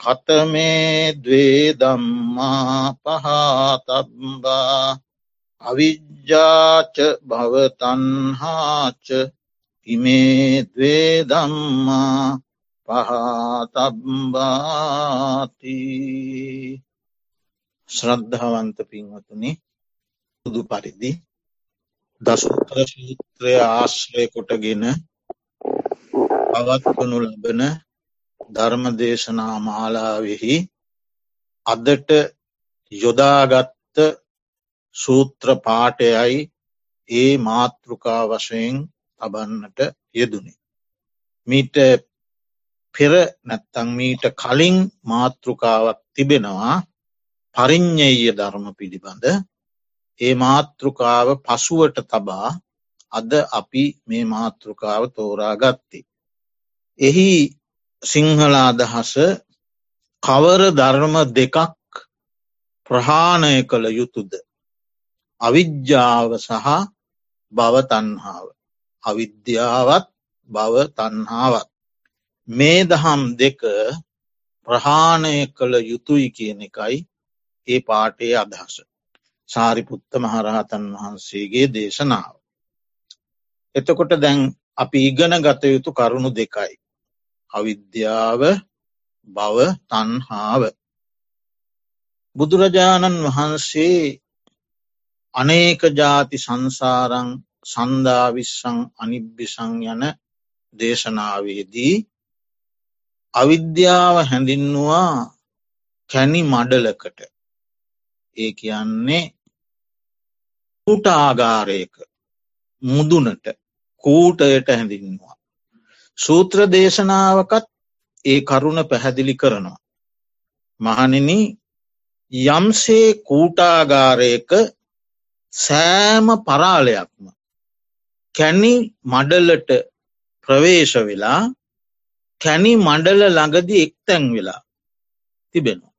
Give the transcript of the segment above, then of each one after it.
කතමේ දවේ දම්මා පහතබ්බා අවිජ්ජාච භවතන්හාච ඉමේ දවේ දම්මා පහතබ්බාති ශ්‍රද්ධාවන්ත පින්වතුනි පුදු පරිදි දසුත්‍ර සූත්‍රය ආශ්‍රය කොටගෙන පවත්වනු ලබන ධර්ම දේශනා මාලාවෙහි අදට යොදාගත්ත සූත්‍ර පාටයයි ඒ මාතෘකා වශයෙන් තබන්නට යෙදුනේ. මීට පෙර නැත්තං මීට කලින් මාතෘකාවක් තිබෙනවා පරිින්්ඥය ධර්ම පිළිබඳ ඒ මාතෘකාව පසුවට තබා අද අපි මේ මාතෘකාව තෝරා ගත්තේ. එහි සිංහල අදහස කවර ධර්ම දෙකක් ප්‍රහාණය කළ යුතුද. අවිද්‍යාව සහ භවතන්හාාව. අවිද්‍යාවත් භව තන්හාාවත්. මේ දහම් දෙක ප්‍රහාණය කළ යුතුයි කියන එකයි ඒ පාටේ අදහස. සාරිපුත්ත මහරහතන් වහන්සේගේ දේශනාව. එතකොට දැන් අපි ඉගන ගත යුතු කරුණු දෙකයි. අවිද්‍යාව බව තන්හාාව. බුදුරජාණන් වහන්සේ අනේක ජාති සංසාරං සන්ධාවිස්සං අනිබ්බිසං යන දේශනාවේදී අවිද්‍යාව හැඳින්නවා කැනි මඩලකට ඒ කියන්නේ කූටාගාරයක මුදුනට කූටයට හැඳින්වා. සූත්‍ර දේශනාවකත් ඒ කරුණ පැහැදිලි කරනවා. මහනිනි යම්සේ කූටාගාරයක සෑම පරාලයක්ම කැනි මඩලට ප්‍රවේශ වෙලා කැනි මඩල ළඟදි එක්තැන් වෙලා තිබෙනවා.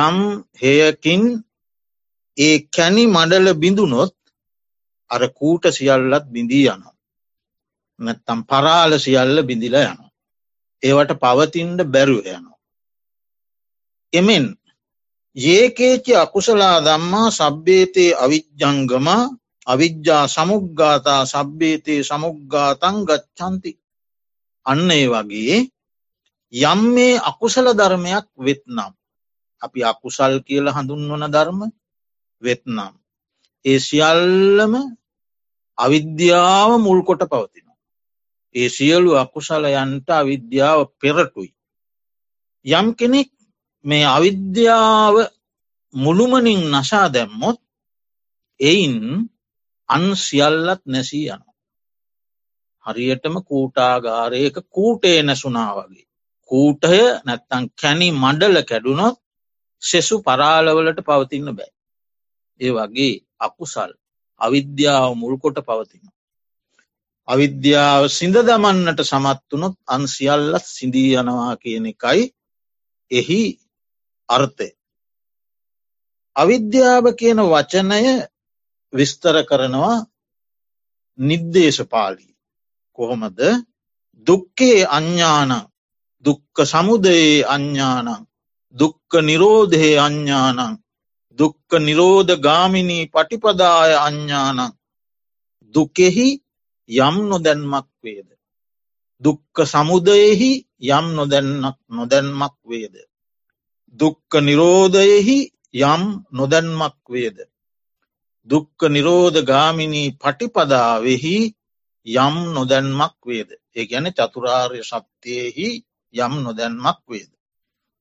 යම් හයකින් ඒ කැනි මඩල බිඳුනොත් අර කූට සියල්ලත් බිඳී යනවා. නැත්තම් පරාල සියල්ල බිඳිල යනවා. ඒවට පවතින්ට බැරුව යනවා. එමෙන් ඒකේච අකුසලා දම්මා සබ්බේතයේ අවිජ්ජංගම අවිද්‍යා සමුග්ගාතා සබ්බේතයේ සමුග්ගාතන් ගච්චන්ති. අන්න ඒ වගේ යම් මේ අකුසල ධර්මයක් වෙත්නම්. අපි අකුසල් කියල හඳුන්වන ධර්ම වෙත්නම්. ඒ සියල්ලම අවිද්‍යාව මුල්කොට පවතින. ඒ සියලු අකුසලයන්ට අවිද්‍යාව පෙරටුයි. යම් කෙනෙක් මේ අවිද්‍යාව මුළුමනින් නශා දැම්මොත් එයින් අන් සියල්ලත් නැසී යන. හරියටම කූටාගාරයක කූටේ නැසුනා වගේ. කූටය නැත්තං කැනි මඩල කැඩුනොත් සෙසු පරාලවලට පවතින්න බෑ. ඒ වගේ අකුසල් අවිද්‍යාව මුල්කොට පවතින. අවිද්‍යාව සිඳ දමන්නට සමත් වනොත් අන්සිියල්ලත් සිින්දී යනවා කියන එකයි එහි අර්ථය. අවිද්‍යාව කියන වචනය විස්තර කරනවා නිද්දේශපාලී. කොහොමද? දුක්කේ අඥ්ඥාන දුක්ක සමුදයේ අඥ්ඥානං දුක්ක නිරෝධයේ අඥ්ඥානං දුක්ක නිරෝධ ගාමිණී පටිපදාය අඥ්ඥානං දුකෙහි යම් නොදැන්මක් වේද. දුක්ක සමුදයෙහි යම් නොදැන්නක් නොදැන්මක් වේද. දුක්ක නිරෝධයෙහි යම් නොදැන්මක් වේද. දුක්ක නිරෝධ ගාමිණී පටිපදාවෙහි යම් නොදැන්මක් වේද. ඒ ගැන චතුරාර්ය ශක්තියෙහි යම් නොදැන්මක් වේද.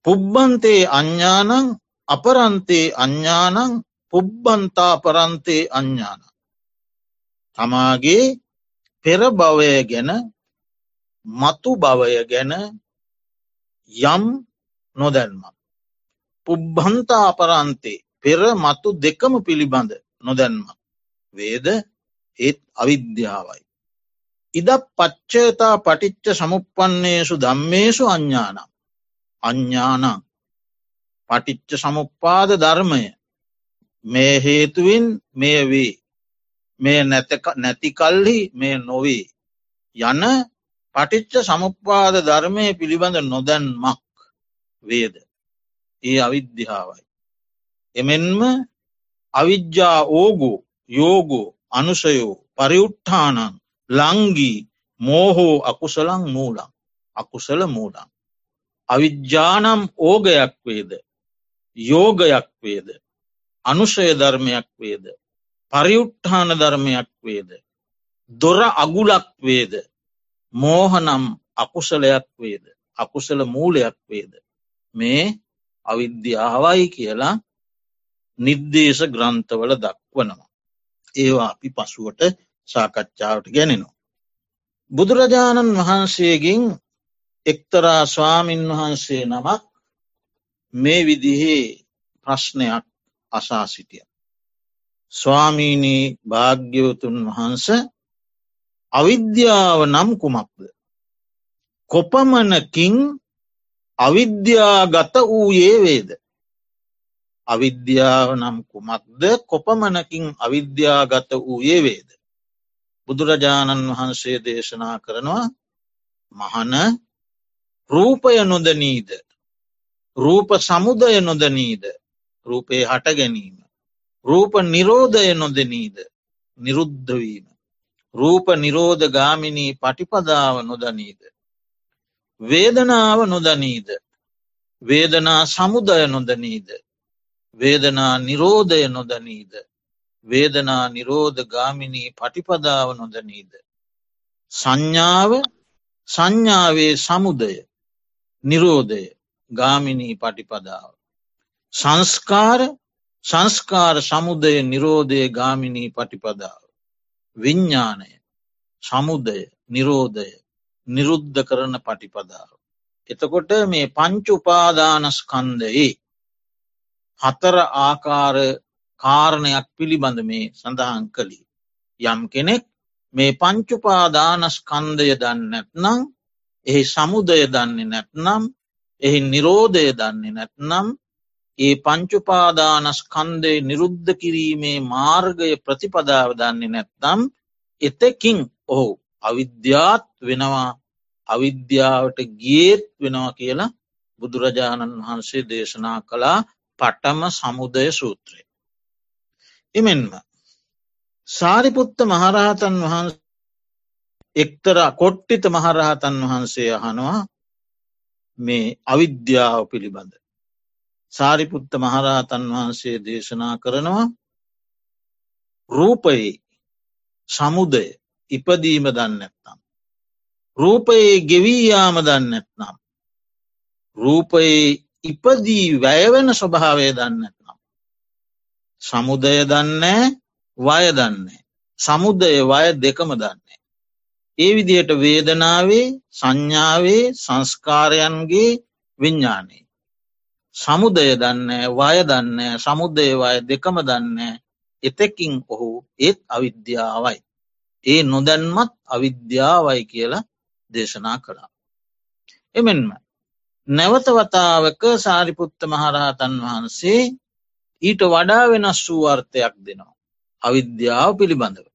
පුබ්බන්තේ අඥ්ඥානං අපරන්තේ අඥ්ඥානං පුබ්බන්තා පරන්තේ අඥ්ඥාන. තමාගේ පෙර භවය ගැන මතු භවය ගැන යම් නොදැන්මක්. පුබ්බන්තා අපරන්තේ පෙර මතු දෙකම පිළිබඳ නොදැන්ම. වේද ඒත් අවිද්‍යාවයි. ඉද පච්චේතා පටිච්ච සමුපන්නේසු දම්මේසු අඥ්ඥානම්. අඥ්ඥානං පටිච්ච සමුප්පාද ධර්මය මේ හේතුවෙන් මේ වේ මේ නැතිකල්හි මේ නොවේ යන පටිච්ච සමුප්පාද ධර්මය පිළිබඳ නොදැන්මක් වේද ඒ අවිද්‍යාවයි. එමෙන්ම අවිද්‍යා ඕගෝ යෝගෝ අනුසයෝ පරිුට්ඨානන් ලංගී මෝහෝ අකුසලං මූලං අකුසල මූලං. අවිද්‍යානම් ඕගයක් වේද යෝගයක් වේද අනුෂය ධර්මයක් වේද පරියුට්ඨාන ධර්මයක් වේද දොර අගුලක් වේද මෝහනම් අකුසලයක් වේද අකුසල මූලයක් වේද මේ අවිද්‍යාවයි කියලා නිර්දේශ ග්‍රන්ථවල දක්වනවා. ඒවා අපි පසුවට සාකච්ඡාවට ගැනෙනවා. බුදුරජාණන් වහන්සේගෙන් එක්තරා ස්වාමීන් වහන්සේ නමක් මේ විදිහේ ප්‍රශ්නයක් අසා සිටිය. ස්වාමීණී භාග්‍යවතුන් වහන්ස අවිද්‍යාව නම් කුමක්ද. කොපමනකින් අවිද්‍යාගත වූයේ වේද. අවිද්‍යාව නම් කුමක්ද කොපමනකින් අවිද්‍යාගත වූයේ වේද. බුදුරජාණන් වහන්සේ දේශනා කරනවා මහන රූපය නොදනීද රූප සමුදය නොදනීද රූපයේ හට ගැනීම. රූප නිරෝධය නොදනීද නිරුද්ධවීම. රූප නිරෝධ ගාමිණී පටිපදාව නොදනීද. වේදනාව නොදනීද. වේදනා සමුදය නොදනීද. වේදනා නිරෝධය නොදනීද. වේදනා නිරෝධ ගාමිණී පටිපදාව නොදනීද. සංඥාව සංඥාවේ සමුදය නිරෝධය ගාමිණී පටිපදාව. සංස්කාර සංස්කාර සමුදය නිරෝධය ගාමිණී පටිපදාව. විඤ්ඥානය සමුදය නිරෝධය නිරුද්ධ කරන පටිපදාව. එතකොට මේ පංචුපාදානස්කන්දයේ හතර ආකාර කාරණයක් පිළිබඳ මේ සඳහන් කළි. යම් කෙනෙක් මේ පංචුපාදානස්කන්දය දන්න නැත්නම් එහි සමුදය දන්නේ නැත්නම් එහි නිරෝධය දන්නේ නැත්නම් ඒ පංචුපාදානස්කන්දය නිරුද්ධ කිරීමේ මාර්ගය ප්‍රතිපදාව දන්නේ නැත්නම් එතකින් ඔහු අවිද්‍යාත් වෙනවා අවිද්‍යාවට ගියේත් වෙනවා කියලා බුදුරජාණන් වහන්සේ දේශනා කළා පටම සමුදය සූත්‍රය. එමෙන්ම සාරිපුත්ත මහරහතන් වහන්ස එක්තර කොට්ටිත මහරහතන් වහන්සේ අහනවා මේ අවිද්‍යාව පිළිබඳ. සාරිපුත්ත මහරහතන් වහන්සේ දේශනා කරනවා රූපයේ සමුදය ඉපදීම දන්නැත්නම්. රූපයේ ගෙවීයාම දන්නැත්නම්. රූපයේ ඉපදී වැයවෙන ස්වභාවය දන්නැත්නම්. සමුදය දන්නේ වය දන්නේ. සමුදය වය දෙකම දන්නේ. ඒ විදියට වේදනාවේ සංඥාවේ සංස්කාරයන්ගේ විඤ්ඥානයේ. සමුදය දන්න වය දන්න සමුදේවාය දෙකම දන්න එතෙකින් ඔහු ඒත් අවිද්‍යාවයි. ඒ නොදැන්මත් අවිද්‍යාවයි කියලා දේශනා කළා. එමෙන්ම නැවතවතාවක සාරිපුත්ත මහරහතන් වහන්සේ ඊට වඩා වෙනස් වූ අර්ථයක් දෙනවා. අවිද්‍යාව පිළිබඳව.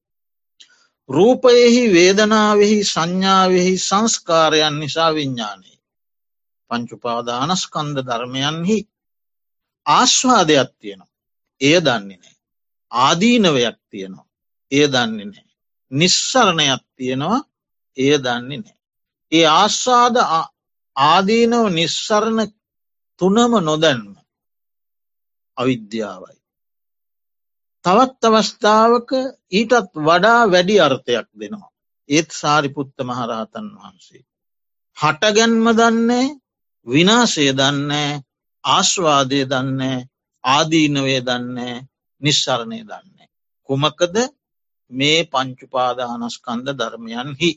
රූපයෙහි වේදනාවෙහි සංඥාවෙහි සංස්කාරයන් නිසා විඤ්ඥානයේ. පංචුපාදානස්කන්ද ධර්මයන්හි ආශ්වාදයක් තියෙනවා. එය දන්නේ නෑ. ආදීනවයක් තියෙනවා. එය දන්නේ නෑ. නිස්සරණයක් තියෙනවා එය දන්නේ නෑ. ඒ ආශ්වාද ආදීනව නිස්සරණ තුනම නොදැන්ම අවිද්‍යාවයි. තවත් අවස්ථාවක ඊටත් වඩා වැඩි අර්ථයක් දෙනවා. ඒත් සාරිපුත්ත මහරහතන් වහන්සේ. හටගැන්ම දන්නේ විනාශය දන්නේ ආශ්වාදය දන්නේ ආදීනවේ දන්නේ නිශ්සරණය දන්නේ. කුමකද මේ පංචුපාදානස්කන්ද ධර්මයන්හි.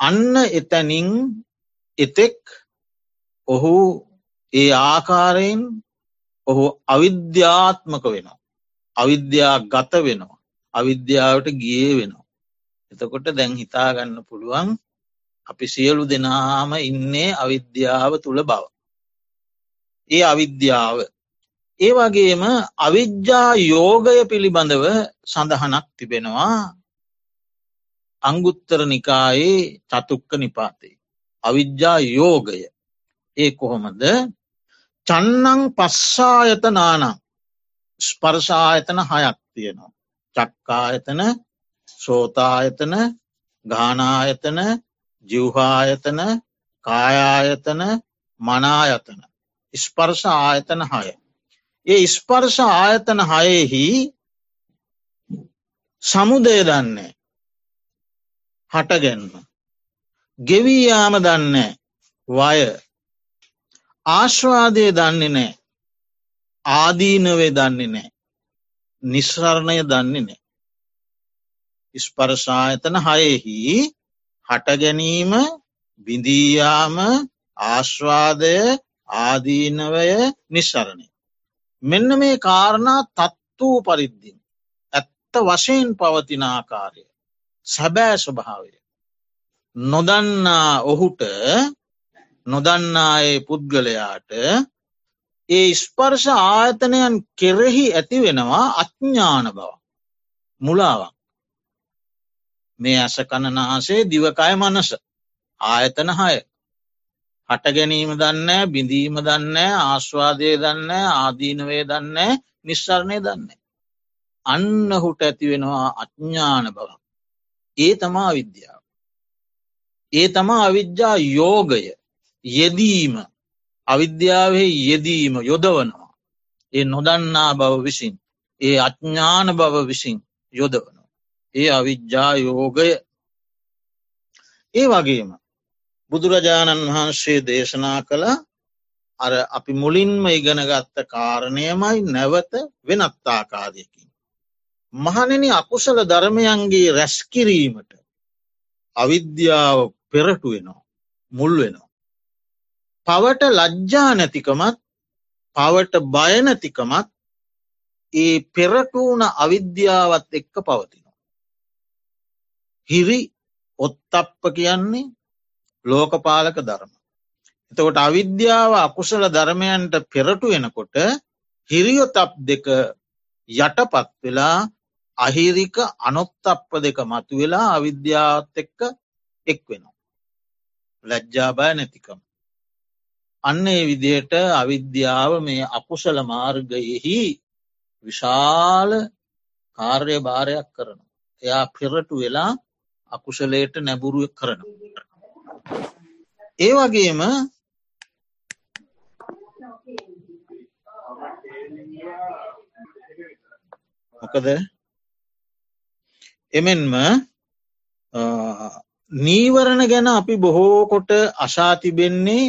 අන්න එතැනින් එතෙක් ඔහු ඒ ආකාරයෙන් ඔහු අවිද්‍යාත්මක වෙනවා. අවිද්‍යා ගත වෙනවා. අවිද්‍යාවට ගිය වෙනවා. එතකොට දැන් හිතාගන්න පුළුවන් අපි සියලු දෙනාම ඉන්නේ අවිද්‍යාව තුළ බව. ඒ අවිද්‍යාව. ඒ වගේම අවිද්‍යා යෝගය පිළිබඳව සඳහනක් තිබෙනවා අංගුත්තර නිකායේ චතුක්ක නිපාතේ. අවිද්‍යා යෝගය ඒ කොහොමද චන්නං පස්සායත නානං ස්පර්ශායතන හයක් තියෙනවා. චක්කායතන සෝතායතන ගානායතන ජිව්හායතන කායායතන මනායතන ස්පර්ශ ආයතන හය. ඒ ස්පර්ශ ආයතන හයෙහි සමුදය දන්නේ හටගැන්ම. ගෙවීයාම දන්නේ වය ආශ්වාදය දන්නේ නෑ ආදීනවේ දන්නේ නෑ නිස්රණය දන්නේ නෑ. ස්පර්ශායතන හයෙහි හටගැනීම බිඳීයාම ආශ්වාදය ආදීනවය නිස්සරණය. මෙන්න මේ කාරණා තත් වූ පරිද්දිින් ඇත්ත වශයෙන් පවතින ආකාරය සැබෑ ස්වභාවය. නොදන්නා ඔහුට නොදන්නායේ පුද්ගලයාට ඒ ස්පර්ශ ආයතනයන් කෙරෙහි ඇති වෙනවා අඥ්ඥාන බව. මුලාවක්. මේ ඇස කණනාසේ දිවකය මනස ආයතන හය හට ගැනීම දන්න බිඳීම දන්න ආශ්වාදය දන්න ආදීනවේ දන්න නිශ්සරණය දන්න. අන්න හුට ඇති වෙනවා අඥ්ඥාන බව. ඒ තමා විද්‍යාව. ඒ තමා අවිද්‍යා යෝගය යෙදීම අවිද්‍යාවෙහි යෙදීම යොදවනවා. ඒ නොදන්නා බව විසින් ඒ අඥ්ඥාන බව විසින් යොදවන. ඒ අවිද්‍යා යෝගය ඒ වගේම බුදුරජාණන් වහන්සේ දේශනා කළ අර අපි මුලින්ම ඉගෙනගත්ත කාරණයමයි නැවත වෙනත්තාකාදයකින්. මහනෙන අකුසල ධර්මයන්ගේ රැස්කිරීමට අවිද්‍යාව පෙරටු වෙනවා මුල් වෙනවා. පවට ලජ්ජා නැතිකමත් පවට බයනැතිකමත් ඒ පෙරටූන අවිද්‍යාවත් එක්ක පවති. හිරි ඔත්තප්ප කියන්නේ ලෝකපාලක ධර්ම. එතකොට අවිද්‍යාව අකුසල ධර්මයන්ට පෙරටු වෙනකොට හිරියොතප් දෙක යටපත් වෙලා අහිරික අනොත්තප්ප දෙක මතු වෙලා අවිද්‍යාවත් එක්ක එක් වෙනවා. ලැජ්ජාබය නැතිකම. අන්න ඒ විදියට අවිද්‍යාව මේ අකුසල මාර්ගයෙහි විශාල කාර්ය භාරයක් කරන. එයා පෙරටු වෙලා අකුසලයට නැබුරුව කරන. ඒ වගේම මොකද එමෙන්ම නීවරණ ගැන අපි බොහෝ කොට අශාතිබෙන්නේ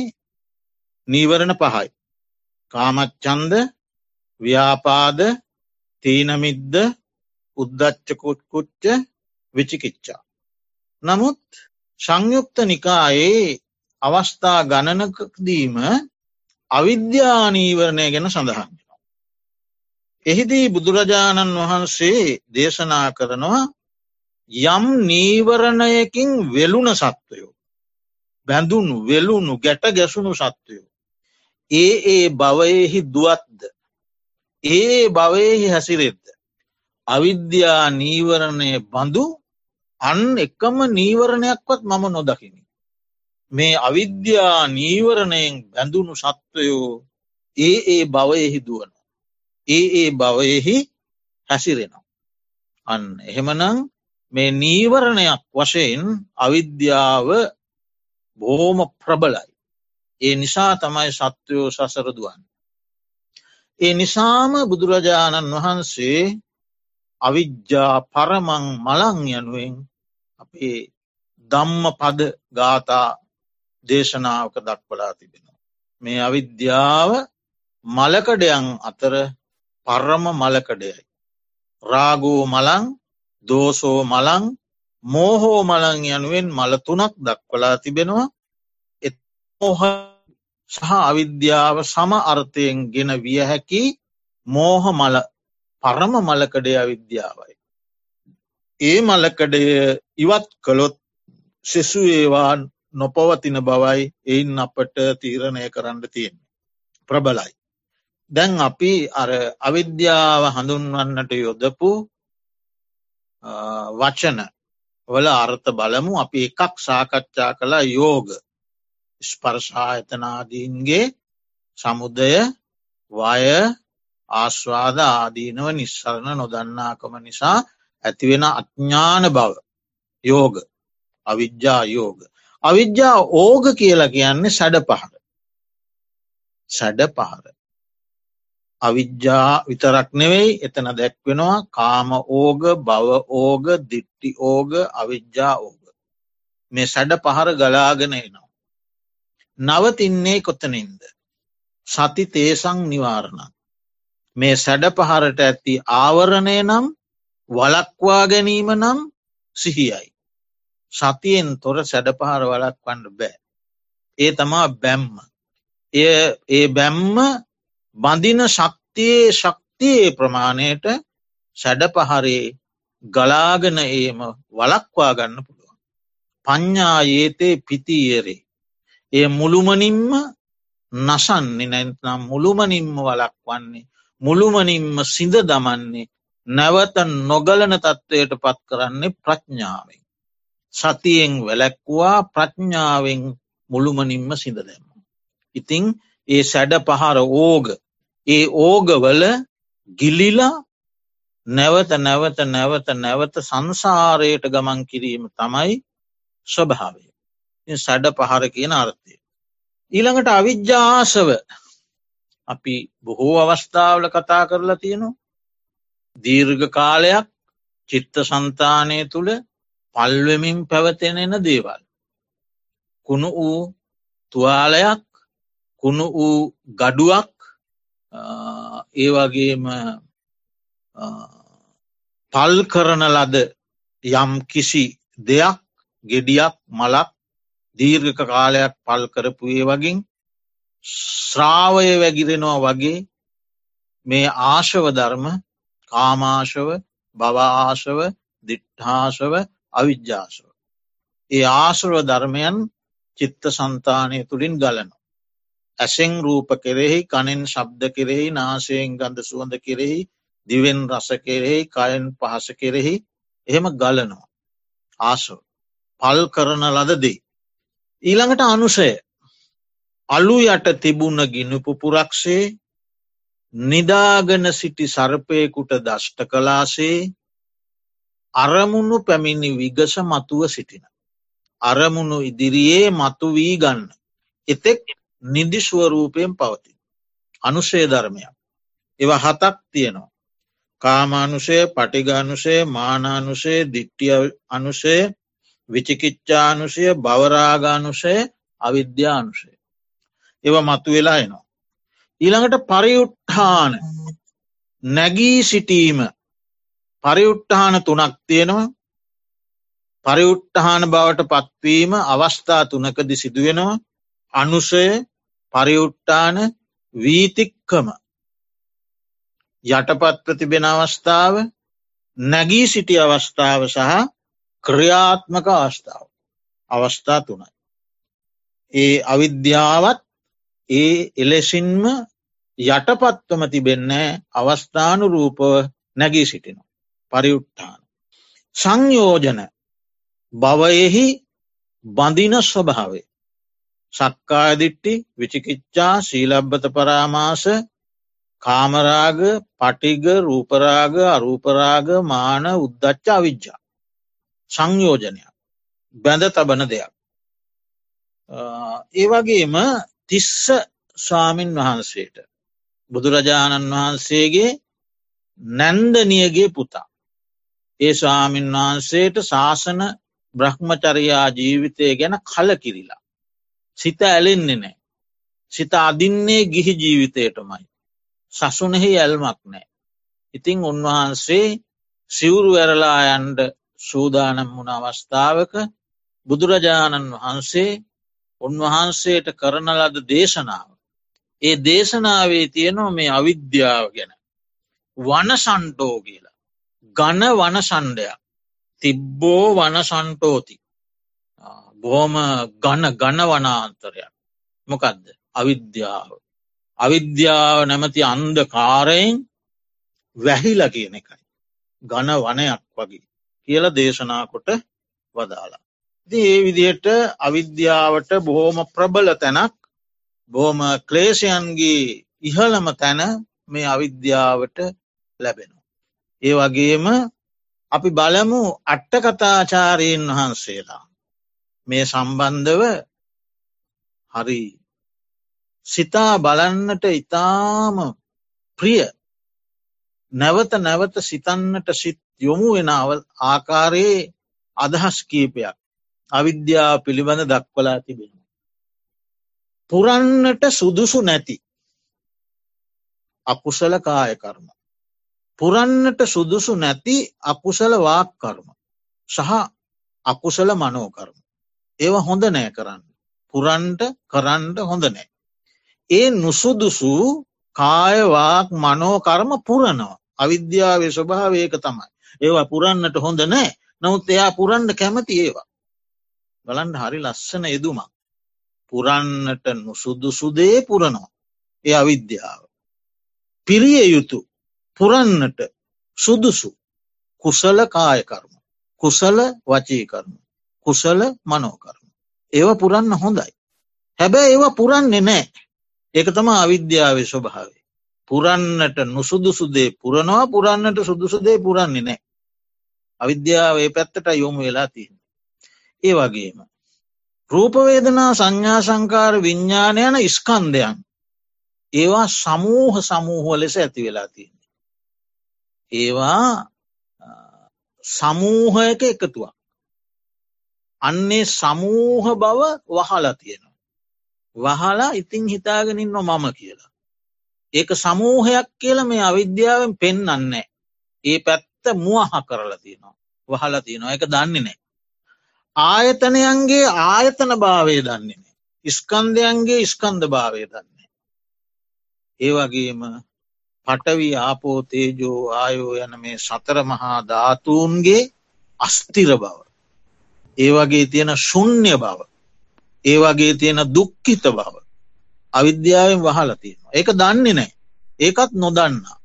නීවරණ පහයි. කාමච්චන්ද ව්‍යාපාද තීනමිද්ද උද්දච්චකුට්කුච්ච විචිකිච්චා. නමුත් සංයුක්ත නිකායේ අවස්ථා ගණනකදීම අවිද්‍යානීවරණය ගැන සඳහන්. එහිදී බුදුරජාණන් වහන්සේ දේශනා කරනවා යම් නීවරණයකින් වෙලුන සත්වයෝ. බැඳුණු වෙලුණු ගැට ගැසුණු සත්වයෝ. ඒ ඒ භවයෙහි දුවත්ද. ඒ භවයෙහි හැසිරෙද්ද. අවිද්‍යා නීවරණය බඳු අන් එකම නීවරණයක්වත් මම නොදකිනි. මේ අවිද්‍යා නීවරණයෙන් බැඳුණු සත්වයෝ ඒ ඒ භවයෙහි දුවන. ඒ ඒ භවයෙහි හැසිරෙනවා. අන්න එහෙමනං මේ නීවරණයක් වශයෙන් අවිද්‍යාව බොහෝම ප්‍රබලයි. ඒ නිසා තමයි සත්වයෝ සසරදුවන්. ඒ නිසාම බුදුරජාණන් වහන්සේ අවිද්‍යා පරමං මලං යනුවෙන් අපේ දම්ම පද ගාථා දේශනාවක දක්වලා තිබෙනවා. මේ අවිද්‍යාව මලකඩයන් අතර පරම මලකඩයයි. රාගෝ මලං දෝසෝ මලං මෝහෝ මලං යනුවෙන් මල තුනක් දක්වලා තිබෙනවා එමෝහ සහ අවිද්‍යාව සම අර්ථයෙන් ගෙන විය හැකි මෝහ මල පරම මලකඩේ අවිද්‍යාවයි. ඒ මලකඩය ඉවත් කළොත් සෙසු ඒවා නොපවතින බවයි එයින් අපට තීරණය කරන්න තියෙන. ප්‍රබලයි. දැන් අපි අර අවිද්‍යාව හඳුන්වන්නට යොදපු වචන වල අර්ථ බලමු අපි එකක් සාකච්ඡා කළ යෝග ස්පර්ශායතනාදීන්ගේ සමුදය වය ආශ්වාද ආදීනව නිස්සරණ නොදන්නාකම නිසා ඇතිවෙන අඥ්ඥාන බව යෝග අවිද්‍යා යෝග. අවිද්‍යා ඕග කියලා කියන්නේ සැඩ පහර. සැඩ පහර. අවිද්‍යා විතරක් නෙවෙයි එතන දැක්වෙනවා කාම ඕග බව ඕග දිට්ටි ඕග අවිද්‍යා ඕග. මේ සැඩ පහර ගලාගෙන එනවා. නවතින්නේ කොතනින්ද. සති තේසං නිවාරණ. මේ සැඩ පහරට ඇති ආවරණය නම් වලක්වා ගැනීම නම් සිහියයි. සතියෙන් තොර සැඩපහර වලක් වන්න බෑ. ඒ තමා බැම්ම. එය ඒ බැම්ම බඳින ශක්තියේ ශක්තියේ ප්‍රමාණයට සැඩපහරේ ගලාගෙන ඒම වලක්වා ගන්න පුළුවන්. පඤ්ඥායේතේ පිතියරේ. එය මුළුමනින්ම නසන්නේ නැත්නම් මුළුමනින්ම වලක්වන්නේ මුළුමනින්ම සිඳ දමන්නේ නැවත නොගලන තත්ත්වයට පත් කරන්නේ ප්‍රඥාවෙන්. සතියෙන් වැලැක්වා ප්‍රඥාවෙන් මුළුමනින්ම සිඳ දැම්ම. ඉතිං ඒ සැඩ පහර ඕග ඒ ඕගවල ගිලිලා නැවත නැවත නැවත නැවත සංසාරයට ගමන් කිරීම තමයි ස්වභාවය. සැඩ පහර කියන අර්ථය. ඊළඟට අවිද්‍යාසව අපි බොහෝ අවස්ථාවල කතා කරලා තියෙනවා දීර්ඝ කාලයක් චිත්ත සන්තානය තුළ පල්වෙමින් පැවතෙනෙන දේවල්. කුණු වූ තුවාලයක් කුණු වූ ගඩුවක් ඒවගේම පල් කරන ලද යම් කිසි දෙයක් ගෙඩියක් මලක් දීර්ඝක කාලයක් පල් කරපුයේ වගින් ශ්‍රාවය වැගිරෙනවා වගේ මේ ආශව ධර්ම කාමාශව බවාශව දිට්ඨාශව අවිද්‍යාශව. ඒ ආශ්‍රව ධර්මයන් චිත්ත සන්තානය තුළින් ගලන. ඇසෙන් රූප කෙරෙහි කනෙන් ශබ්ද කෙරෙහි නාසයෙන් ගඳ සුවඳ කෙරෙහි දිවෙන් රස කෙරෙහි කයන් පහස කෙරෙහි එහෙම ගලනවා. ආශව. පල් කරන ලදදී. ඊළඟට අනුසය අලු යට තිබුණ ගිනුපු පුරක්ෂේ නිදාගන සිටි සර්පයකුට දෂ්ට කලාසේ අරමුණු පැමිණි විගස මතුව සිටින. අරමුණු ඉදිරියේ මතු වී ගන්න. එතෙක් නිදිස්වරූපයෙන් පවති. අනුෂය ධර්මයක්. එව හතක් තියෙනවා. කාමානුෂය පටිගානුෂය මානානුෂය දිට්ටිය අනුෂය විචිකිච්චානුෂය බවරාගානුෂය අවිද්‍යානුෂය. ඒව මතු වෙලා එනවා. ඊළඟට පරියුට්ඨාන නැගී සිටීම. පරියුට්ටහාන තුනක් තියෙනවා. පරියුට්ටහාන බවට පත්වීම අවස්ථා තුනකදි සිදුවෙනවා. අනුසය පරියුට්ටාන වීතික්කම. යටපත් ප්‍රතිබෙන අවස්ථාව නැගී සිටි අවස්ථාව සහ ක්‍රියාත්මක අවස්ථාව. අවස්ථා තුනයි. ඒ අවිද්‍යාවත් ඒ එලෙසින්ම යටපත්වම තිබෙන්නේ අවස්ථානු රූපව නැගී සිටිනවා. පරියුට්ඨාන. සංයෝජන භවයෙහි බඳින ස්වභාවේ. සක්කාදිට්ටි විචිකිච්චා ශීලබ්බත පරාමාස කාමරාග පටිග රූපරාග අරූපරාග මාන උද්දච්චා විච්චා. සංයෝජනයක් බැඳ තබන දෙයක්. ඒවගේම තිස්ස ස්වාමින් වහන්සේට බුදුරජාණන් වහන්සේගේ නැන්දනියගේ පුතා. ඒ ස්වාමීන් වහන්සේට ශාසන බ්‍රහ්මචරයා ජීවිතය ගැන කල කිරිලා. සිත ඇලෙන්නේ නෑ. සිත අදින්නේ ගිහි ජීවිතයටමයි. සසුනෙහි ඇල්මක් නෑ. ඉතිං උන්වහන්සේ සිවුරු ඇරලා යන්ඩ සූදානම් වුණ අවස්ථාවක බුදුරජාණන් වහන්සේ උන්වහන්සේට කරන ලද දේශනාව. ඒ දේශනාවේ තියෙනවා මේ අවිද්‍යාව ගැන. වනසන්ටෝ කියලා. ගණ වනසන්ඩයක්. තිබ්බෝ වනසන්ටෝති. බොහොම ගණ ගණ වනාන්තරයක්. මොකදද අවිද්‍යාව. අවිද්‍යාව නැමති අන්ද කාරයෙන් වැහිල කියන එකයි. ගණ වනයක් වගේ කියල දේශනා කොට වදාලා. ඒ විදියට අවිද්‍යාවට බොහෝම ප්‍රබල තැනක් බෝම ක්ලේෂයන්ගේ ඉහළම තැන මේ අවිද්‍යාවට ලැබෙනවා. ඒ වගේම අපි බලමු අට්ටකතාචාරීන් වහන්සේලා මේ සම්බන්ධව හරි සිතා බලන්නට ඉතාම ප්‍රිය නැවත නැවත සිතන්නට සිත් යොමු වෙන ආකාරයේ අදහස් කීපයක් අවිද්‍යාව පිළිබඳ දක්වලා තිබෙන. පුරන්නට සුදුසු නැති අකුසල කායකර්ම. පුරන්නට සුදුසු නැති අකුසල වාක්කර්ම සහ අකුසල මනෝකර්ම. ඒව හොඳ නෑ කරන්න. පුරන්ට කරන්ට හොඳ නෑ. ඒ නුසුදුසු කායවාක් මනෝකර්ම පුරනවා. අවිද්‍යාවේ ස්වභාවයක තමයි. ඒවා පුරන්නට හොඳ නෑ නමුත් එයා පුරන්ඩ කැමති ඒවා. බලන්ඩ හරි ලස්සන එදුමක්. පුරන්නට නුසුදුසුදේ පුරනවා. එය අවිද්‍යාව. පිරිය යුතු පුරන්නට සුදුසු කුසල කායකර්ම. කුසල වචීකර්ම. කුසල මනෝකර්ම. ඒව පුරන්න හොඳයි. හැබැ ඒවා පුරන්නේ නෑ. ඒක තම අවිද්‍යාවේ ස්වභාවේ. පුරන්නට නුසුදුසුදේ පුරනවා පුරන්නට සුදුසුදේ පුරන්නේ නෑ. අවිද්‍යාව ඒ පැත්තට යොමු වෙලා තියෙන. ඒ වගේම. රූපවේදනා සංඥා සංකාර විඤ්ඥාන යන ස්කන්දයන් ඒවා සමූහ සමූහව ලෙස ඇති වෙලා තියන්නේ. ඒවා සමූහයක එකතුවක්. අන්නේ සමූහ බව වහලා තියෙනවා. වහලා ඉතිං හිතාගෙනින්ව මම කියලා. ඒක සමූහයක් කියල මේ අවිද්‍යාවෙන් පෙන්නන්නේ. ඒ පැත්ත මුවහ කරලා තියෙනවා. වහලා තියෙනවා එක දන්නේ නෑ. ආයතනයන්ගේ ආයතන භාවය දන්නේ නෑ. ඉස්කන්දයන්ගේ ස්කන්ධ භාවය දන්නේ. ඒ වගේම පටවි ආපෝතේජෝ ආයෝ යන මේ සතර මහා ධාතුූන්ගේ අස්තිර බව. ඒ වගේ තියෙන ශුන්්‍ය බව. ඒ වගේ තියෙන දුක්කිත බව. අවිද්‍යාවෙන් වහල තියෙනවා. ඒක දන්නේ නෑ. ඒකත් නොදන්නා.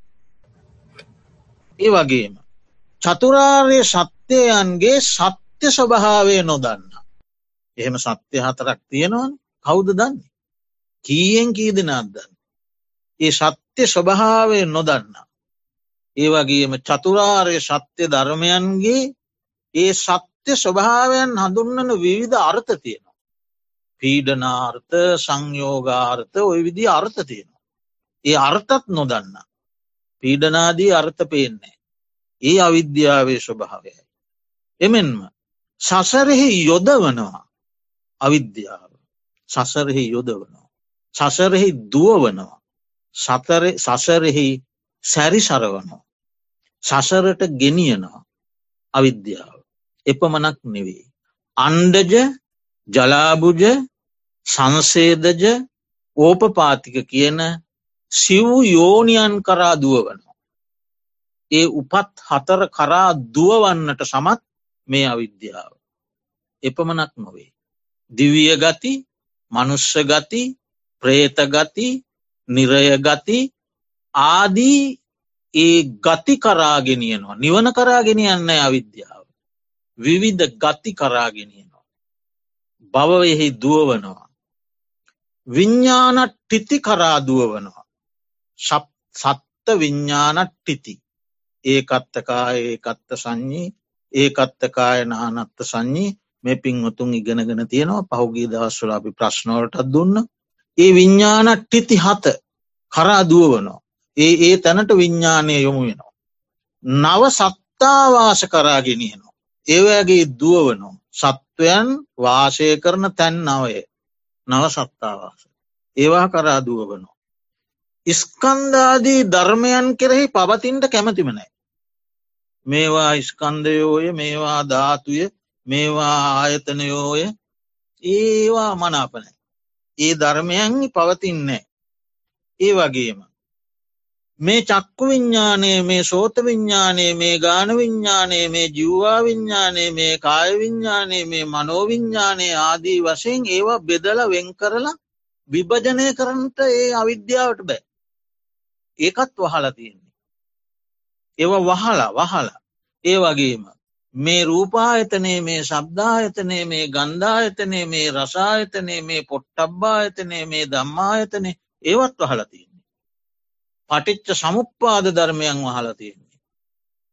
ඒ වගේම. චතුරාර්ය සත්‍යයන්ගේ සත්‍ය ස්වභාවය නොදන්න. එහෙම සත්‍ය හතරක් තියෙනවන් කවුද දන්නේ. කීයෙන් කී දෙනාත් දන්න. ඒ සත්‍ය ස්වභාවය නොදන්න. ඒ වගේම චතුරාර්ය සත්‍ය ධර්මයන්ගේ ඒ සත්‍ය ස්වභාවයන් හඳුන්නන විවිධ අර්ථ තියෙනවා. පීඩනාර්ථ සංයෝගාර්ථ ඔය විදි අර්ථ තියෙනවා. ඒ අර්ථත් නොදන්න. පීඩනාදී අර්ථ පේන්නේ. ඒ අවිද්‍යාවේ ස්වභාවයයි. එමෙන්ම සසරෙහි යොදවනවා අවිද්‍යාව සසරෙහි යොදවනවා. සසරෙහි දුවවනවා. සසරෙහි සැරිසරවනවා. සසරට ගෙනියනවා අවිද්‍යාව. එපමනක් නෙවෙයි. අන්ඩජ ජලාබුජ සංසේදජ ඕපපාතික කියන සිව් යෝනියන් කරා දුවවනවා. ඒ උපත් හතර කරා දුවවන්නට සමත් මේ අවිද්‍යාව. එපමනක් නොවේ. දිවිය ගති මනුෂ්‍ය ගති ප්‍රේත ගති නිරය ගති ආදී ඒ ගති කරාගෙනියනවා නිවන කරාගෙනියන්න අවිද්‍යාව. විවිධ ගති කරාගෙනියනවා. බවයෙහි දුවවනවා. විඤ්ඥානත් ටිති කරා දුවවනවා. සත්ත විඤ්ඥානත් ටිති. ඒකත්තකා ඒකත්ත සංඥී ඒකත්තකාය නානත්ත සංඥී මේ පින්වතුන් ඉගෙනගෙන තියෙනවා පහුගී දවස්වල අපි ප්‍රශ්නවලටත් දුන්න. ඒ විඤ්ඥානත් ටිති හත කරා දුවවනවා. ඒ ඒ තැනට විඤ්ඥානය යොමු වෙනවා. නව සත්තාවාස කරා ගෙනියනවා. ඒවගේ දුවවනෝ. සත්වයන් වාශය කරන තැන් නවය නව සත්තාවාස. ඒවා කරා දුවවනෝ. ඉස්කන්දාදී ධර්මයන් කෙරෙහි පවතින්ට කැමතිමනෑ. මේවා ඉස්කන්දයෝය මේවා ධාතුය මේවා ආයතනයෝය ඒවා මනාපනෑ. ඒ ධර්මයන් පවතින්නේ. ඒ වගේම. මේ චක්කු විඤ්ඥානයේ මේ සෝත විඤ්ඥානයේ මේ ගාන විඤ්ඥානයේ මේ ජිව්වා විඤ්ඥානයේ මේ කාය විඤ්ඥානයේ මේ මනෝවිඤ්ඥානය ආදී වශයෙන් ඒවා බෙදල වෙන් කරලා විභජනය කරන්නට ඒ අවිද්‍යාවට බෑ. ඒකත් වහලා තියෙන්නේ. ඒව වහලා වහලා ඒ වගේම මේ රූපායතනයේ මේ ශබ්දායතනය මේ ගන්ධායතනය මේ රසායතනය මේ පොට්ටබ්බායතනය මේ දම්මායතනය ඒවත් වහලා තියෙන්නේ. පටිච්ච සමුප්පාද ධර්මයන් වහලා තියෙන්නේ.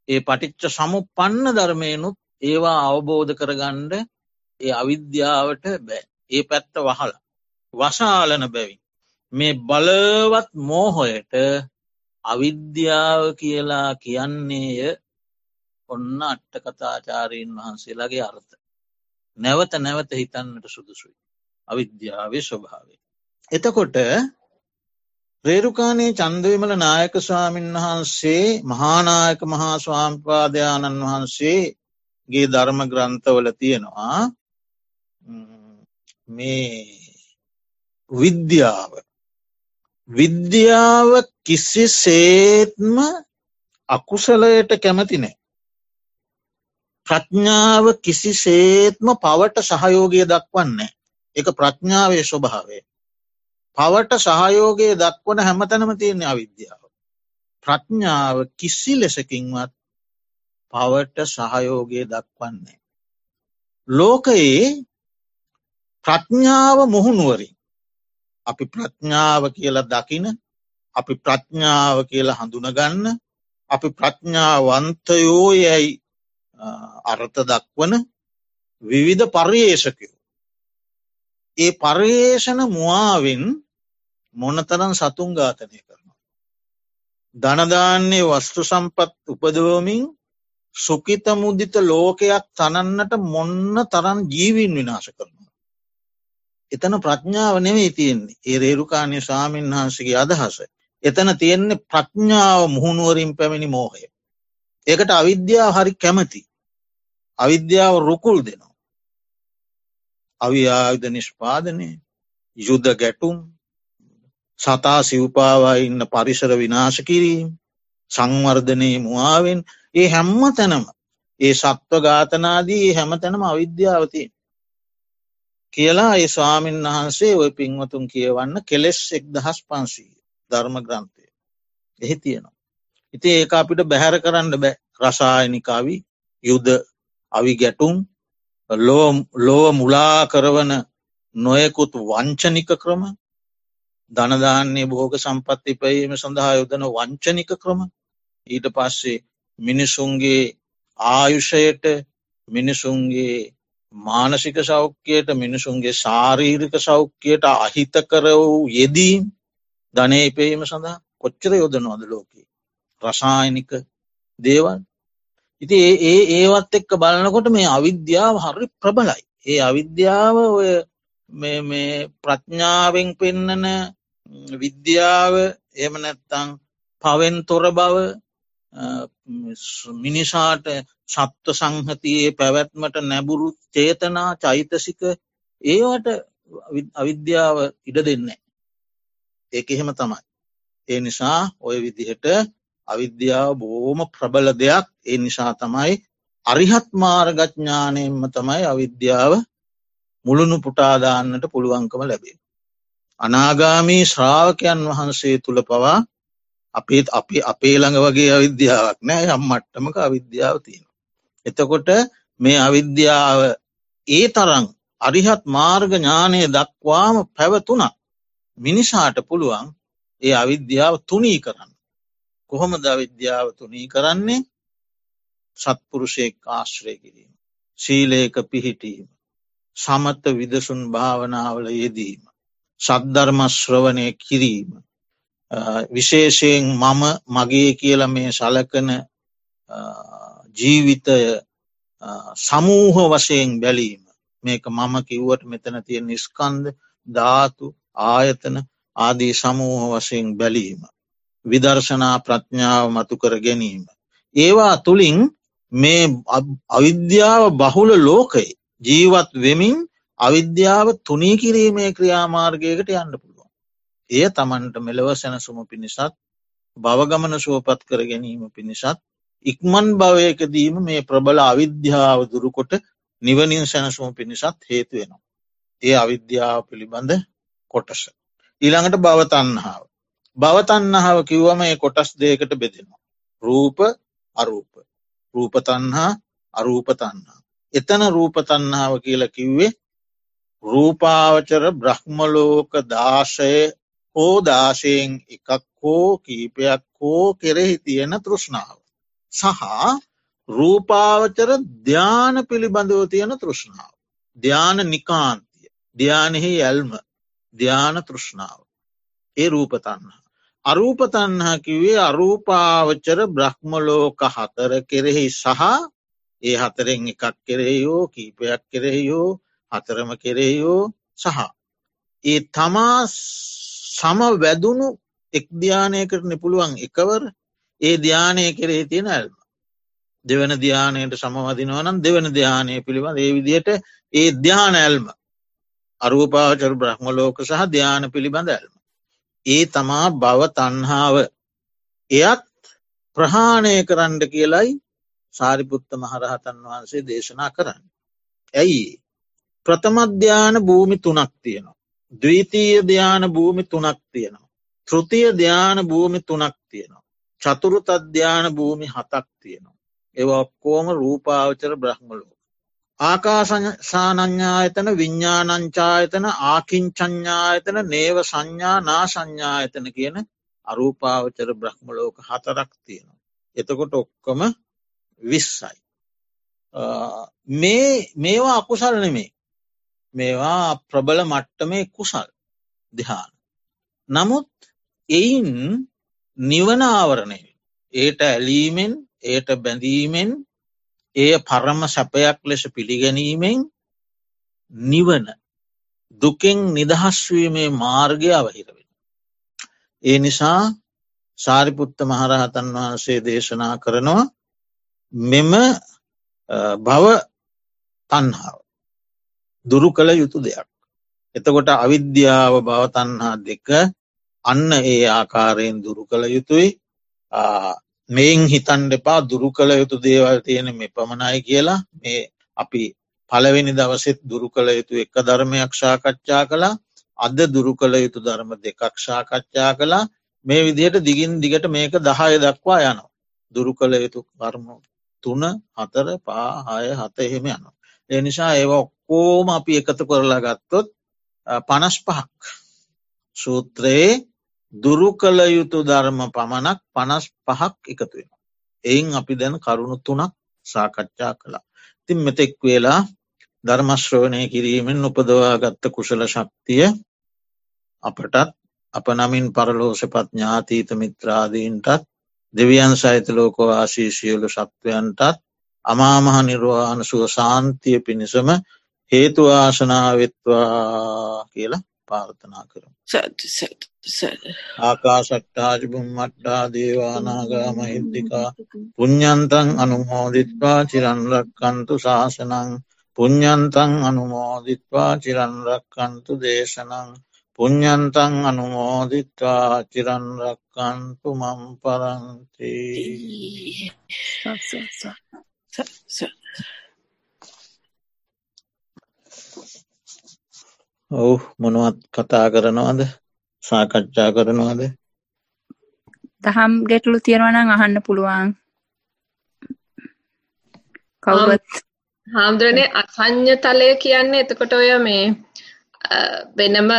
ඒ පටිච්ච සමුපන්න ධර්මයනුත් ඒවා අවබෝධ කරගණ්ඩ ඒ අවිද්‍යාවට බෑ ඒ පැත්ත වහලා. වශාලන බැවින්. මේ බලවත් මෝහොයට අවිද්‍යාව කියලා කියන්නේය ඔන්න අට්ට කතාචාරීන් වහන්සේලාගේ අර්ථ. නැවත නැවත හිතන්නට සුදුසුයි. අවිද්‍යාවේ ස්වභාවේ. එතකොට රේරුකානේ චන්දවිමල නායක ස්වාමීන් වහන්සේ මහානායක මහා ස්වාම්පාදයාණන් වහන්සේගේ ධර්ම ග්‍රන්ථවල තියෙනවා මේ විද්‍යාව විද්‍යාව කිසි සේත්ම අකුසලයට කැමති නෑ. ප්‍රඥාව කිසි සේත්ම පවට සහයෝගය දක්වන්නේ. එක ප්‍රඥාවේ ස්වභාවේ. පවට සහයෝගය දක්වන හැමතැනම තියෙන අවිද්‍යාව. ප්‍රඥාව කිසි ලෙසකින්වත් පවට සහයෝගය දක්වන්නේ. ලෝකයේ ප්‍රඥාව මුහුණුවරින් අපි ප්‍රඥාව කියලා දකින අපි ප්‍රඥාව කියලා හඳුනගන්න අපි ප්‍රඥාවන්තයෝ යැයි අර්ථ දක්වන විවිධ පර්යේෂකයෝ. ඒ පර්යේෂණ මුවාවෙන් මොනතරන් සතුන් ඝාතනය කරනවා. ධනධාන්නේ වස්තු සම්පත් උපදවමින් සුකිත මුදිත ලෝකයක් තනන්නට මොන්න තරන් ජීවින් විනාශ කරනවා. එතන ප්‍රඥාව නෙවෙයි තියෙන්නේ ඒ රේරුකාණය ස්වාමීන් වහන්සගේ අදහස. එතන තියෙන්නේ ප්‍රඥාව මුහුණුවරින් පැමිණි මෝහය. ඒකට අවිද්‍යාව හරි කැමති. අවිද්‍යාව රුකුල් දෙනවා. අවිආයුධ නිෂ්පාදනය යුද්ධ ගැටුම් සතා සිව්පාවා ඉන්න පරිසර විනාශ කිරීම සංවර්ධනයේ මුවාවෙන් ඒ හැම්ම තැනම ඒ සත්ව ඝාතනාදී ඒ හැම තැනම අවිද්‍යාවතිය. කියලා ඒ ස්වාමීන් වහන්සේ ඔය පින්වතුන් කියවන්න කෙලෙස් එක් දහස් පන්සී ධර්ම ග්‍රන්ථය. එහි තියෙනවා. ඉති ඒ අපිට බැහැර කරන්න බෑ. රසායනිකාවි යුද්ධ අවි ගැටුම් ලෝව මුලා කරවන නොයකුත් වංචනික ක්‍රම ධනධාන්නේ බෝග සම්පත්ති පයීම සඳහා යොදන වංචනික ක්‍රම. ඊට පස්සේ මිනිසුන්ගේ ආයුෂයට මිනිසුන්ගේ මානසික සෞඛ්‍යයට මිනිසුන්ගේ ශාරීරික සෞඛ්‍යයට අහිතකර වූ යෙදීම් ධනයපේීම සඳහා කොච්චර යොදනවාද ලෝකයේ රසායනික දේවල් ඉති ඒ ඒවත් එක්ක බලනකොට මේ අවිද්‍යාව හරි ප්‍රබලයි ඒ අවිද්‍යාව ඔය මේ ප්‍රඥාවෙන් පෙන්නන විද්‍යාව එම නැත්තං පවෙන් තොර බව මිනිසාට සත්ව සංහතියේ පැවැත්මට නැබුරු චේතනා චෛතසික ඒවට අවිද්‍යාව ඉඩ දෙන්නේ. ඒක එහෙම තමයි. ඒ නිසා ඔය විදිහට අවිද්‍යාව බෝම ප්‍රබල දෙයක් ඒ නිසා තමයි අරිහත් මාර්ගඥානයෙන්ම තමයි අවිද්‍යාව මුළුණු පුටාදාන්නට පුළුවන්කම ලැබේ. අනාගාමී ශ්‍රාවකයන් වහන්සේ තුළ පවා අපේත් අපි අපේ ළඟ වගේ අවිද්‍යාවක් නෑ යම් මට්ටමක අවිද්‍යාව තියෙන. එතකොට මේ අවිද්‍යාව ඒ තරං අරිහත් මාර්ග ඥානය දක්වාම පැවතුනක් මිනිසාට පුළුවන් ඒ අවිද්‍යාව තුනී කරන්න. කොහොමද අවිද්‍යාව තුනී කරන්නේ සත්පුරුෂයෙක් ආශ්‍රය කිරීම. ශීලයක පිහිටීම. සමත්ත විදසුන් භාවනාවල යෙදීම. සද්ධර්මශ්‍රවනය කිරීම. විශේෂයෙන් මම මගේ කියල මේ සලකන ජීවිතය සමූහ වශයෙන් බැලීම මේක මම කිව්වට මෙතන තියෙන නිස්කන්ද ධාතු ආයතන ආදී සමූහ වශයෙන් බැලීම. විදර්ශනා ප්‍රඥාව මතු කර ගැනීම. ඒවා තුළින් මේ අවිද්‍යාව බහුල ලෝකයි ජීවත් වෙමින් අවිද්‍යාව තුනී කිරීමේ ක්‍රියාමාර්ගයකට යන්න පුළුවන්. එය තමන්ට මෙලව සැනසුම පිණිසත් බවගමන සුවපත් කර ගැනීම පිණිසත් ඉක්මන් භවයකදීම මේ ප්‍රබල අවිද්‍යාව දුරුකොට නිවනින් සැනසුම පිණිසත් හේතුවෙනවා. ඒ අවිද්‍යාව පිළිබඳ කොටස. ඊළඟට බවතන්නාව. බවතන්නාව කිව්වම ඒ කොටස් දේකට බෙදෙනවා. රූප අරූප. රූපතන්හා අරූපතන්හා. එතන රූපතන්නාව කියලා කිව්වේ රූපාවචර බ්‍රහ්මලෝක දාශය හෝ දාශයෙන් එකක් හෝ කීපයක් හෝ කෙරෙහි තියෙන තෘෂ්ණාව. සහ රූපාවචර ධ්‍යාන පිළිබඳව තියෙන තෘෂ්ණාව. ධ්‍යාන නිකාන්තිය ධ්‍යානෙහි ඇල්ම ධ්‍යාන තෘෂ්ණාව. ඒ රූපතන්හ. අරූපතන්හා කිවේ අරූපාවචර බ්‍රහ්මලෝක හතර කෙරෙහි සහ ඒ හතරෙන් එකක් කෙරෙහියෝ කීපයක් කෙරෙහියෝ හතරම කෙරෙහියෝ සහ. ඒ තමා සම වැදුණු එක්ධ්‍යානයකට නිපුළුවන් එකවර ඒ ධ්‍යානය කෙරෙහි තියෙන ඇල්ම. දෙවන ධ්‍යානයට සමවදිනවනම් දෙවන ධ්‍යානය පිළිබඳ ඒ විදියට ඒ ධ්‍යාන ඇල්ම අරූපාචර බ්‍රහ්ම ලෝක සහ ධ්‍යාන පිළිබඳ ඇල්ම. ඒ තමා බව තන්හාාව එයත් ප්‍රහාණය කරන්න කියලයි සාරිපුත්ත මහරහතන් වහන්සේ දේශනා කරන්න. ඇයි ප්‍රථමධ්‍යාන භූමි තුනක් තියෙනවා. ද්වීතීය ධ්‍යාන භූමි තුනක් තියෙනවා. තෘතිය ධ්‍යාන භූමි තුනක් තියෙනවා. චතුරුත අධ්‍යාන භූමි හතක් තියෙනවා. ඒව ඔක්කෝම රූපාවචර බ්‍රහ්මලෝ. ආකාසානඥායතන විඤ්ඥානංචායතන ආකින්චඥායතන නේව සංඥා නා සංඥායතන කියන අරූපාවචර බ්‍රහ්මලෝක හතරක් තියෙනවා. එතකොට ඔක්කොම විස්සයි. මේ මේවා අකුසල් නෙමේ මේවා ප්‍රබල මට්ටමේ කුසල් දිහාන. නමුත් එයින් නිවන ආවරණය ඒට ඇලීමෙන් ඒට බැඳීමෙන් එය පරම සැපයක් ලෙස පිළිගැනීමෙන් නිවන දුකෙන් නිදහස්වීමේ මාර්ගය අවහිරවෙන. ඒ නිසා සාරිපුත්ත මහරහතන් වහන්සේ දේශනා කරනවා මෙම බව තන්හාාව දුරු කළ යුතු දෙයක්. එතකොට අවිද්‍යාව බවතන්හා දෙක අන්න ඒ ආකාරයෙන් දුරු කළ යුතුයි මෙයින් හිතන් දෙපා දුරු කළ යුතු දේවල් තියෙන මෙ පමණයි කියලා. මේ අපි පළවෙනි දවසෙත් දුරු කළ යුතු එක ධර්මයක් ශාකච්ඡා කළා. අද දුරු කළ යුතු ධර්ම දෙකක් ශාකච්ඡා කළා. මේ විදිහට දිගින් දිගට මේක දහය දක්වා යනවා. දුරු කළ යුතු කර්ම තුන හතර පා හය හත එහෙම යනවා. ඒ නිසා ඒව ඔක්කෝම අපි එකතු කරලා ගත්තොත් පනස් පහක් සූත්‍රයේ දුරු කළ යුතු ධර්ම පමණක් පනස් පහක් එකතු වෙන. එයින් අපි දැන් කරුණු තුනක් සාකච්ඡා කළා. තින් මෙතෙක් වෙලා ධර්මශ්‍රවණය කිරීමෙන් උපදවාගත්ත කුසල ශක්තිය අපටත් අප නමින් පරලෝෂපත් ඥාතීත මිත්‍රාදීන්ටත් දෙවියන් සහිත ලෝකවාශී සියලු සත්වයන්ටත් අමාමහ නිර්වාණ සුව සාන්තිය පිණිසම හේතුවාශනාවෙත්වා කියලා පාර්ථනා කරු. ආකාශට්ටාජිබුම් මට්ටා දේවානාගා මහිද්දිකා පුඤ්ඥන්තන් අනුමෝදිත්වා චිරන්රක්කන්තු ශාසනං. පුඤ්ඥන්තන් අනුමෝදිත්වා චිරන්රක්කන්තු දේශනං. පුඤ්ඥන්තන් අනුමෝදිත්වා චිරන්රක්කන්තු මම් පරන්ති ඔව් මොනවත් කතා කරනවාද? සාකච්ඡා කරනවාද? දහම් ගැටලු තියෙනවනම් අහන්න පුළුවන්. කවුවත් හාමුදුරනේ අසං්ඥ තලය කියන්නේ එතකොට ඔය මේ වෙනම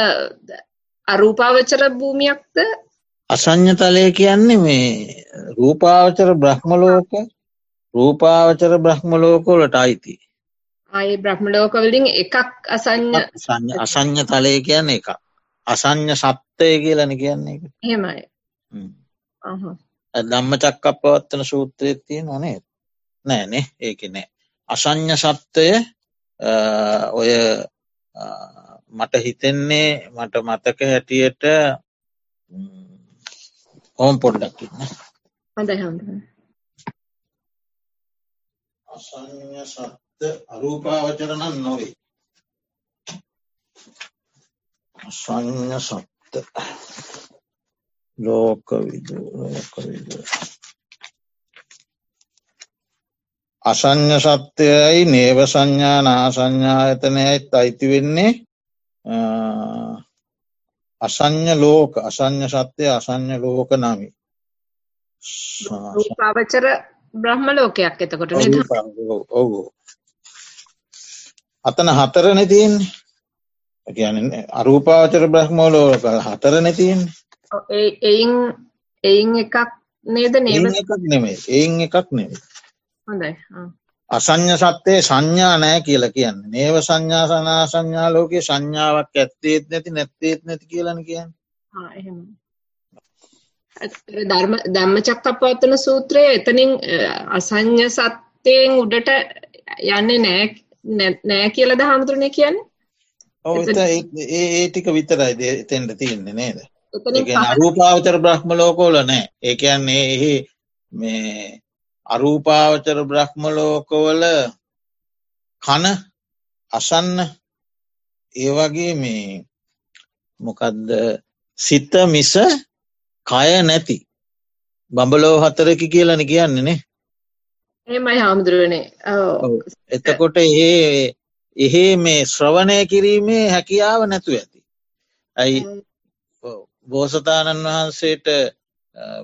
අරූපාවචර භූමියක්ද? අසං්ඥ තලය කියන්නේ මේ රූපාවචර බ්‍රහ්මලෝක රූපාවචර බ්‍රහ්මලෝකොලට අයිති ආයේ බ්‍රහ්මලෝකවලින් එකක් අසං්ඥ අසං්ඥ තලය කියන්න එක අසං්ඥ සත්වය කියලන කියන්නේ එහෙමයි. දම්ම චක්කප පවත්තන සූත්‍රය තිය නොනේ නෑනේ ඒක නෑ. අසං්ඥ සත්වය ඔය මට හිතෙන්නේ මට මතක හැටියට ඕම් පොඩ්ඩක් ඉන්න. හොඳයි අසං්ඥ සත්ත අරූපාවචරණන් නොවේ. සංඥ සත්ත ලෝක විද ලෝක විද අසං්ඥ සත්‍යයයි නේව සංඥා නා සංඥායතනයයිත් අයිති වෙන්නේ අසං්ඥ ලෝක අසං්ඥ සත්‍යය අසං්ඥ ලෝක නමි පවචර බ්‍රහ්ම ලෝකයක් එතකොට ඔවු අතන හතර නැතියන්නේ ගැන අරූපාවචර බ්‍රහ්මෝලෝක හතර නැතියන්නේ එයින් එයින් එකක් නේද නේම එකක් නෙමේ එයින් එකක් නෙවේ හොඳයි. අසං්ඥ සත්‍යය සංඥා නෑ කියල කියන්න. නේව සංඥා සනා සංඥා ලෝකයේ සංඥාවක් ඇත්තේත් නැති නැත්තේත් නැති කියලන කියන්න. ධර්ම ධම්ම චක්කපවත්තන සූත්‍රය එතනින් අසං්ඥ සත්‍යයෙන් උඩට යන්නේ නෑ නෑ කියලද හාමුදුරණය කියන්න? ඔව ඒ ටික විතරයි එතෙන්ට තියන්නේ නේද? අරූපාවචර බ්‍රහ්ම ලෝකෝල නෑ. ඒකයන්නේ එහි මේ අරූපාවචර බ්‍රහ්මලෝකවල කන අසන්න ඒවගේ මේ මොකදද? සිත මිස කය නැති බඹලෝ හතරකි කියලන කියන්නේනේ එමයි හාමුදුරුවනේ එතකොට ඒ එහෙ මේ ශ්‍රවණය කිරීමේ හැකියාව නැතු ඇති. ඇයි? බෝසතාණන් වහන්සේට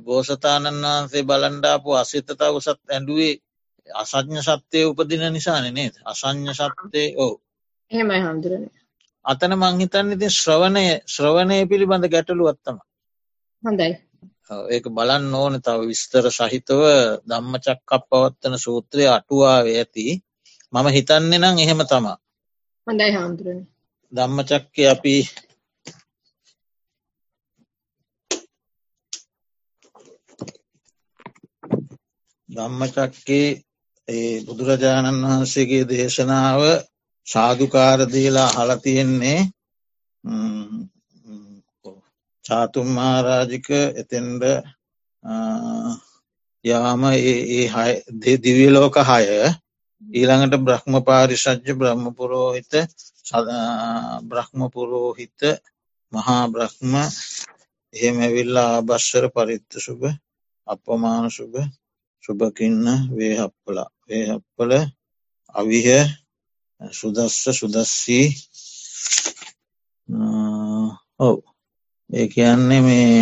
බෝසතාණන් වහන්සේ බලන්ඩාපු අසිතත උසත් ඇඩුවේ අසඥ සත්‍යය උපදින නිසාන නේද? අසං්ඥ සත්‍යය ඕ එහෙමයි හාමුදුරන අතන මංහිතන්න ඉතින් ශ්‍රවණය ශ්‍රවණය පිළිබඳ ගැටලු අත්තම හොඳයි ඒක බලන්න ඕන තව විස්තර සහිතව ධම්මචක්කප් පවත්තන සූත්‍රය අටුවාවේ ඇති. මම හිතන්නේ නම් එහෙම තමා හොඳයි හාමුදුරන. ධම්මචක්කය අපි ධම්මචක්කේ ඒ බුදුරජාණන් වහන්සේගේ දේශනාව සාධකාරදීලා හලතියෙන්නේ චාතුම්මාරාජික එතෙන්ඩ යාම ඒ දිවියලෝක හය ඊළඟට බ්‍රහ්ම පාරිශජ්‍ය බ්‍රහ්මපුරෝහිත බ්‍රහ්මපුරෝහිත මහා බ්‍රහ්ම එහෙමැවිල්ලා ආභශ්වර පරිත්ත සුභ අපමාන සුභ සුභකින්න වේහප්පලා වේහප්පල අවිහ සුදස්ස සුදස්සී ඔව්. ඒ කියන්නේ මේ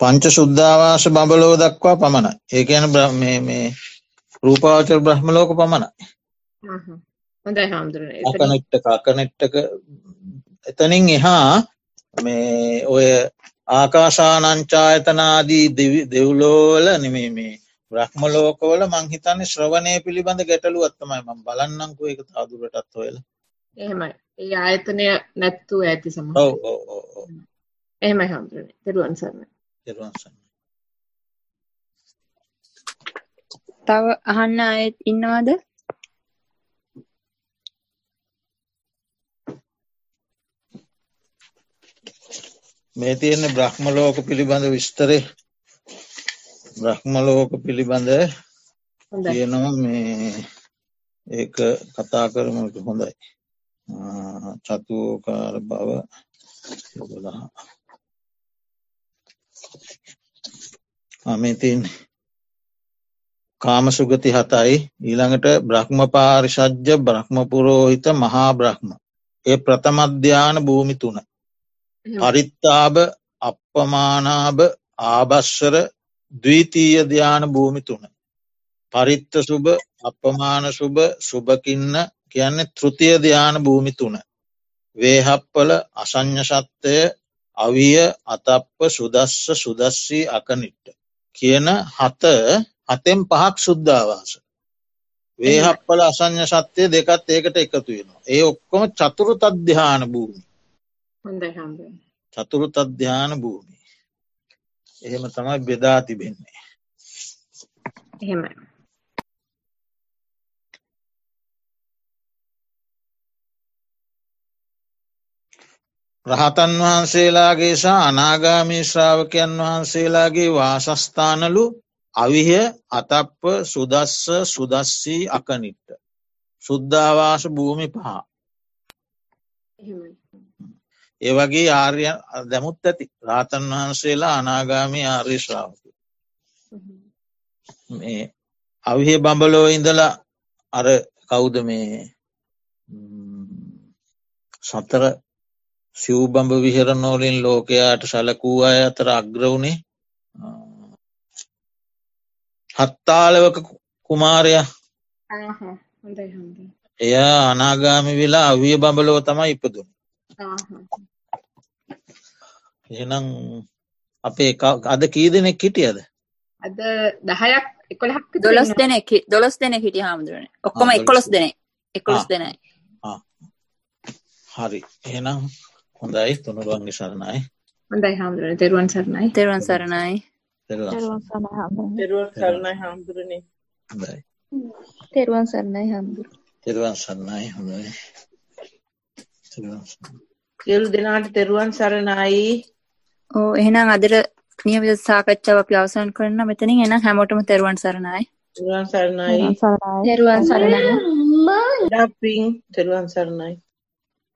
පංච සුද්ධවාස බඹලෝ දක්වා පමණ ඒ කියන මේ රූපාවචර බ්‍රහ්මලෝක පමණයි. අකනෙට්ට අකනෙට්ටක එතනින් එහා මේ ඔය ආකාශානංචායතනාදී දෙව්ලෝවල නෙමේ මේ බ්‍රහ්මලෝකවල මංහිතන්නේ ශ්‍රවණය පිළිබඳ ගැටලු අත්තමයි ම බලන්නංකු එක තාදුරටත් හොයල එහෙමයි ඒ ආයතනය නැත්තු ඇති සම එහෙමයි හාමුදුරන තෙරුවන් සරන්න තෙරුවන් සන්න තව අහන්න අයත් ඉන්නවාද? මේ තියෙන්නේ බ්‍රහ්මලෝක පිළිබඳ විස්තරේ බ්‍රහ්මලෝක පිළිබඳ තියෙනවා මේ ඒක කතා කරමට හොඳයි චතුෝකාර බව යොදලා අමතින් කාමසුගති හතයි. ඊළඟට බ්‍රහ්ම පාරිශජ්‍ය බ්‍රහ්මපුරෝහිත මහා බ්‍රහ්ම. ඒ ප්‍රථමධ්‍යාන භූමි තුන. පරිත්තාබ අපපමානාබ ආභශ්වර දවීතීය ධ්‍යාන භූමි තුන. පරිත්ත සුභ අපමාන සුභ සුභකින්න කියන්නේ තෘතිය ධ්‍යාන භූමි තුන. වේහප්පල අසං්ඥ සත්‍යය අවිය අතප්ප සුදස්ස සුදස්සී අකනිට්ට. කියන හත හතෙන් පහක් සුද්ධවාස. වේහප්පල අසං්ඥ සත්‍යය දෙකත් ඒකට එකතු වෙනවා. ඒ ඔක්කොම චතුරු තද්‍යාන භූමි. චතුරු තද්‍යාන භූමි. එහෙම තමයි බෙදා තිබෙන්නේ. එහෙම. රහතන් වහන්සේලාගේ සහ අනාගාමී ශ්‍රාවකයන් වහන්සේලාගේ වාසස්ථානලු අවිහ අතප්ප සුදස්ස සුදස්සී අකනිට්ට. සුද්ධවාස භූමි පහ. ඒ වගේ ආර්ය දැමුත් ඇති රාතන් වහන්සේලා අනාගාමී ආර්ය ශ්‍රාවක. මේ අවිහෙ බඹලෝ ඉඳලා අර කවුද ම්, සතර සිව්බඹ විහරනෝලින් ලෝකයාට සැලකූ අය අතර අග්‍රවුණේ හත්තාලවක කුමාරය ආහා. හොඳයි හොඳයි. එය අනාගාමි වෙලා අවිය බඹලෝ තමයි ඉපදුන. එහෙනම් අපේ අද කී දෙනෙක් හිටියද අද 10ක් 11ක් විතර දොළොස්. දෙනෙක් දොළොස් දෙනෙක් හිටිය හාමුදුරනේ ඔක්කොම එකොළොස් දෙනෙක් එකොළොස්. දෙනයි හරි එහෙනම් හොඳයි තුනුරුවන්ගේ සරණයි හොඳයි හාමුදුරනේ. තෙරුවන් සරණයි. තෙරුවන් සරණයි තෙරුවන් සරණයි හාමුදුරනේ. හොඳයි තෙරුවන් සරණයි හාමුදුරනේ. තෙරුවන් සරණයි හොඳයි තෙරුවන් සරණයි. සියලු දෙනාට තෙරුවන් සරණයි. ඕ එහෙනම් අදට නියමිත සාකච්ඡාව අපි අවසන් කරන්න මෙතනින් එනම් හැමෝටම තෙරුවන් සරණයි තෙරුවන් සරණයි. තෙරුවන් සරණයි. තෙරුවන් සරණයි තෙරුවන් සරණයි.